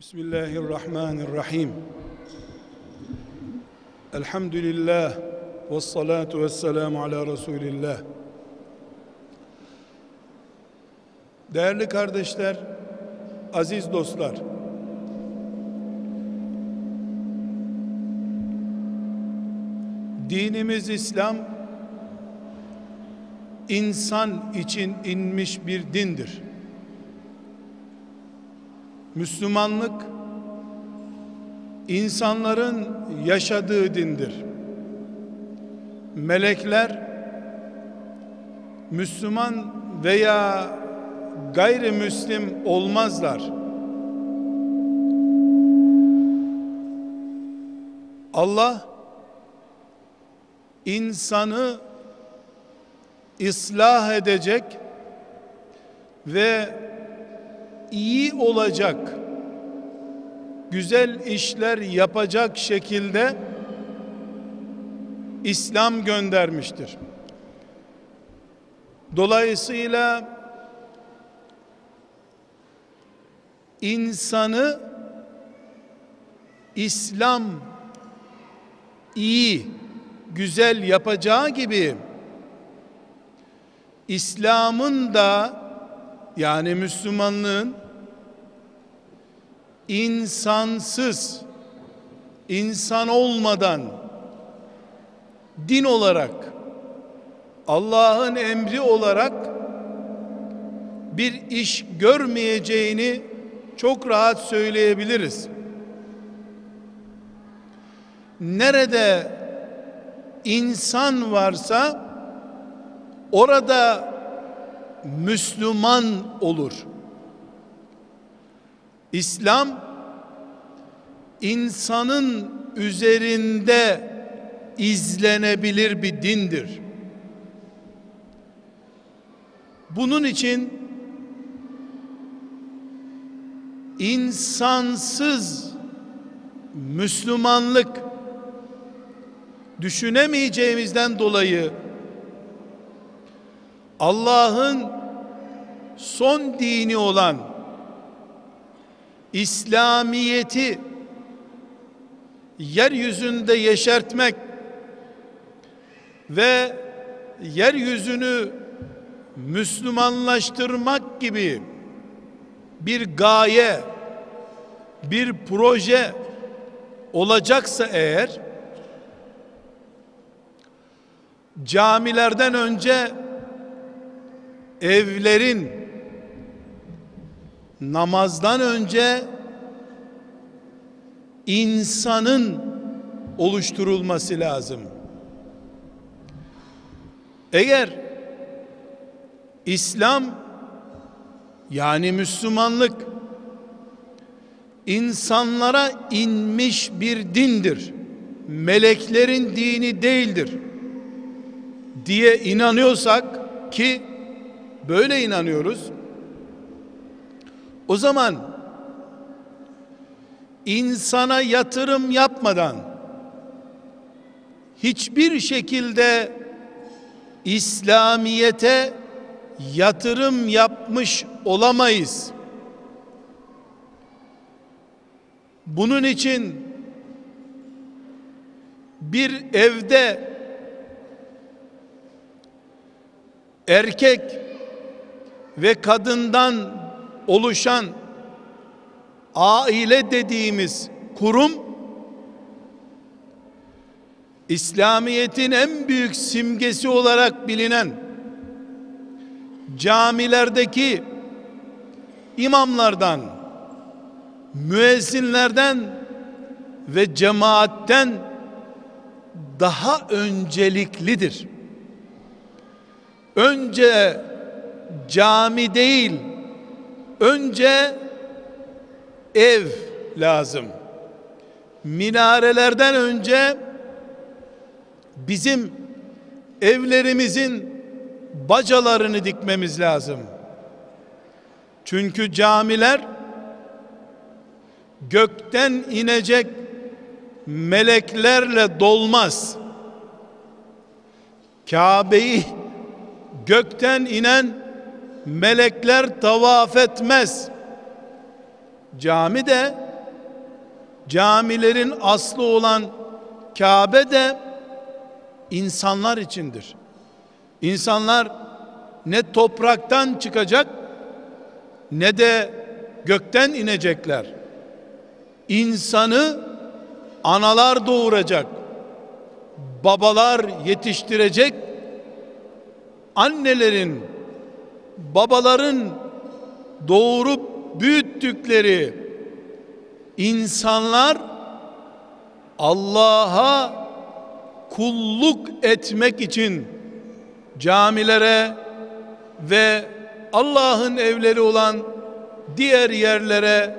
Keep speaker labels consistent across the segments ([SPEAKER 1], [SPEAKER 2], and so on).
[SPEAKER 1] Bismillahirrahmanirrahim. Elhamdülillah ve salatu ve selamu ala Resulillah. Değerli kardeşler, aziz dostlar. Dinimiz İslam insan için inmiş bir dindir. Müslümanlık insanların yaşadığı dindir. Melekler Müslüman veya gayrimüslim olmazlar. Allah insanı ıslah edecek ve iyi olacak, güzel işler yapacak şekilde İslam göndermiştir. Dolayısıyla insanı İslam iyi, güzel yapacağı gibi İslam'ın da yani Müslümanlığın insansız insan olmadan din olarak Allah'ın emri olarak bir iş görmeyeceğini çok rahat söyleyebiliriz. Nerede insan varsa orada Müslüman olur. İslam insanın üzerinde izlenebilir bir dindir. Bunun için insansız Müslümanlık düşünemeyeceğimizden dolayı Allah'ın son dini olan İslamiyeti yeryüzünde yeşertmek ve yeryüzünü Müslümanlaştırmak gibi bir gaye, bir proje olacaksa eğer camilerden önce evlerin namazdan önce insanın oluşturulması lazım. Eğer İslam yani Müslümanlık insanlara inmiş bir dindir. Meleklerin dini değildir diye inanıyorsak ki böyle inanıyoruz. O zaman insana yatırım yapmadan hiçbir şekilde İslamiyete yatırım yapmış olamayız. Bunun için bir evde erkek ve kadından oluşan aile dediğimiz kurum İslamiyet'in en büyük simgesi olarak bilinen camilerdeki imamlardan, müezzinlerden ve cemaatten daha önceliklidir. Önce cami değil, önce ev lazım. Minarelerden önce bizim evlerimizin bacalarını dikmemiz lazım. Çünkü camiler gökten inecek meleklerle dolmaz. Kabe'yi gökten inen melekler tavaf etmez. Cami de camilerin aslı olan Kabe de insanlar içindir. İnsanlar ne topraktan çıkacak ne de gökten inecekler. İnsanı analar doğuracak, babalar yetiştirecek, annelerin, babaların doğurup büyüttükleri insanlar Allah'a kulluk etmek için camilere ve Allah'ın evleri olan diğer yerlere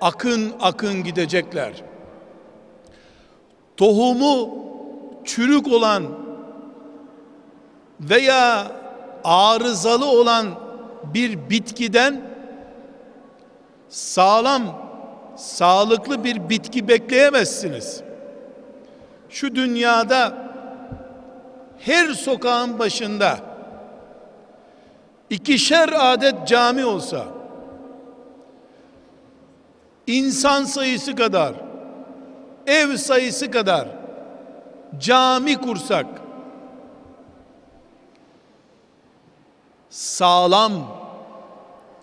[SPEAKER 1] akın akın gidecekler. Tohumu çürük olan veya arızalı olan bir bitkiden sağlam, sağlıklı bir bitki bekleyemezsiniz. Şu dünyada her sokağın başında ikişer adet cami olsa insan sayısı kadar ev sayısı kadar cami kursak sağlam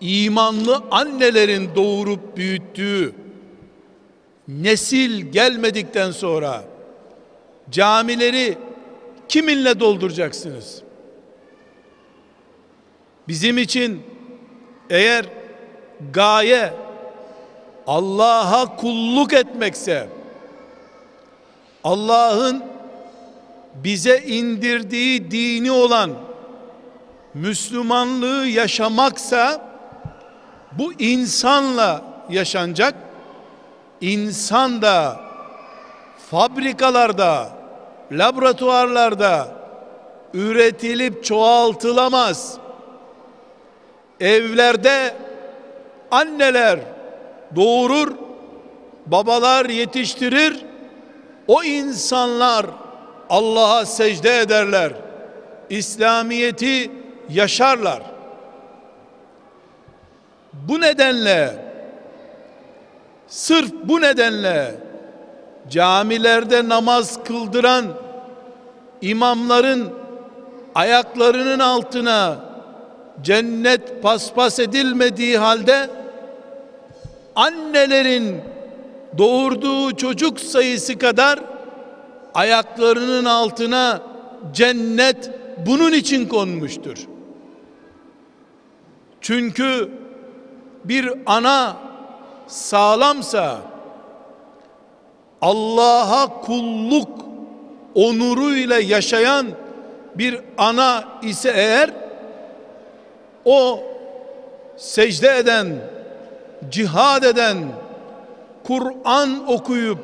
[SPEAKER 1] imanlı annelerin doğurup büyüttüğü nesil gelmedikten sonra camileri kiminle dolduracaksınız? Bizim için eğer gaye Allah'a kulluk etmekse Allah'ın bize indirdiği dini olan Müslümanlığı yaşamaksa bu insanla yaşanacak. İnsan da fabrikalarda, laboratuvarlarda üretilip çoğaltılamaz. Evlerde anneler doğurur, babalar yetiştirir. O insanlar Allah'a secde ederler. İslamiyeti yaşarlar. Bu nedenle sırf bu nedenle camilerde namaz kıldıran imamların ayaklarının altına cennet paspas edilmediği halde annelerin doğurduğu çocuk sayısı kadar ayaklarının altına cennet bunun için konmuştur. Çünkü bir ana sağlamsa Allah'a kulluk onuruyla yaşayan bir ana ise eğer o secde eden, cihad eden, Kur'an okuyup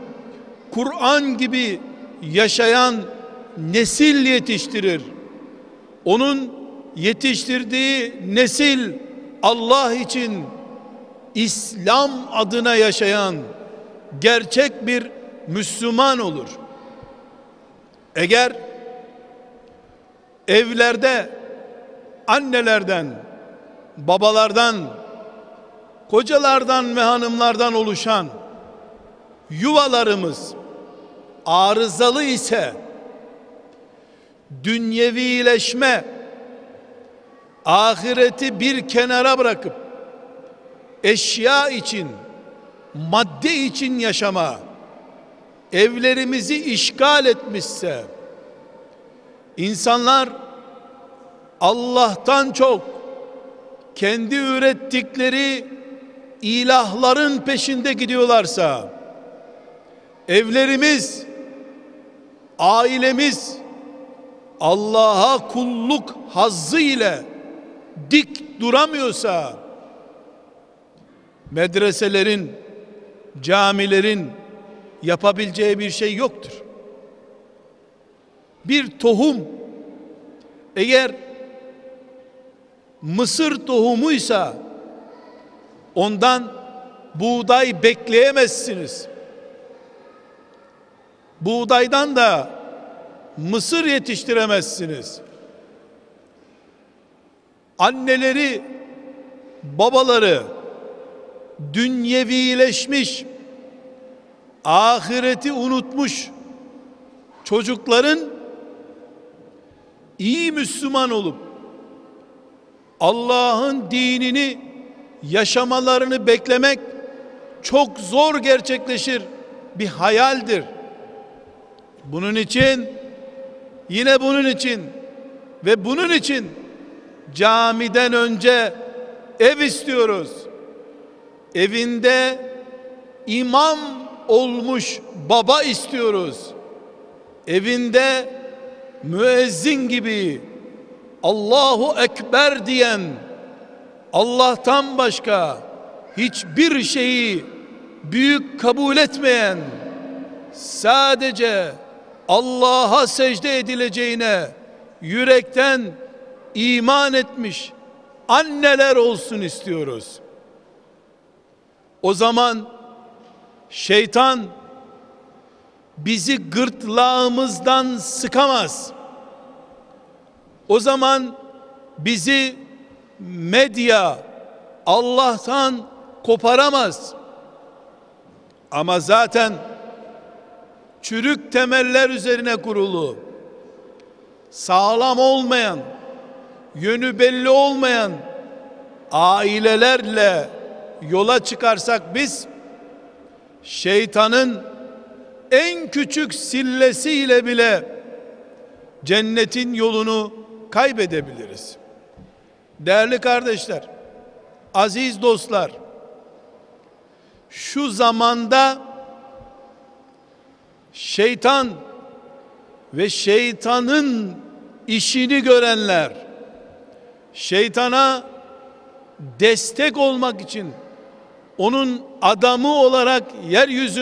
[SPEAKER 1] Kur'an gibi yaşayan nesil yetiştirir. Onun yetiştirdiği nesil Allah için İslam adına yaşayan gerçek bir Müslüman olur. Eğer evlerde annelerden, babalardan, kocalardan ve hanımlardan oluşan yuvalarımız arızalı ise dünyevileşme ahireti bir kenara bırakıp eşya için madde için yaşama evlerimizi işgal etmişse insanlar Allah'tan çok kendi ürettikleri ilahların peşinde gidiyorlarsa evlerimiz ailemiz Allah'a kulluk hazzı ile dik duramıyorsa medreselerin, camilerin yapabileceği bir şey yoktur. Bir tohum eğer mısır tohumuysa ondan buğday bekleyemezsiniz. Buğdaydan da mısır yetiştiremezsiniz. Anneleri, babaları dünyevileşmiş, ahireti unutmuş çocukların iyi Müslüman olup Allah'ın dinini yaşamalarını beklemek çok zor gerçekleşir bir hayaldir. Bunun için yine bunun için ve bunun için camiden önce ev istiyoruz. Evinde imam olmuş baba istiyoruz. Evinde müezzin gibi Allahu Ekber diyen Allah'tan başka hiçbir şeyi büyük kabul etmeyen sadece Allah'a secde edileceğine yürekten iman etmiş anneler olsun istiyoruz. O zaman şeytan bizi gırtlağımızdan sıkamaz. O zaman bizi medya Allah'tan koparamaz. Ama zaten çürük temeller üzerine kurulu, sağlam olmayan, yönü belli olmayan ailelerle yola çıkarsak biz şeytanın en küçük sillesiyle bile cennetin yolunu kaybedebiliriz. Değerli kardeşler, aziz dostlar, şu zamanda şeytan ve şeytanın işini görenler şeytana destek olmak için onun adamı olarak yeryüzünde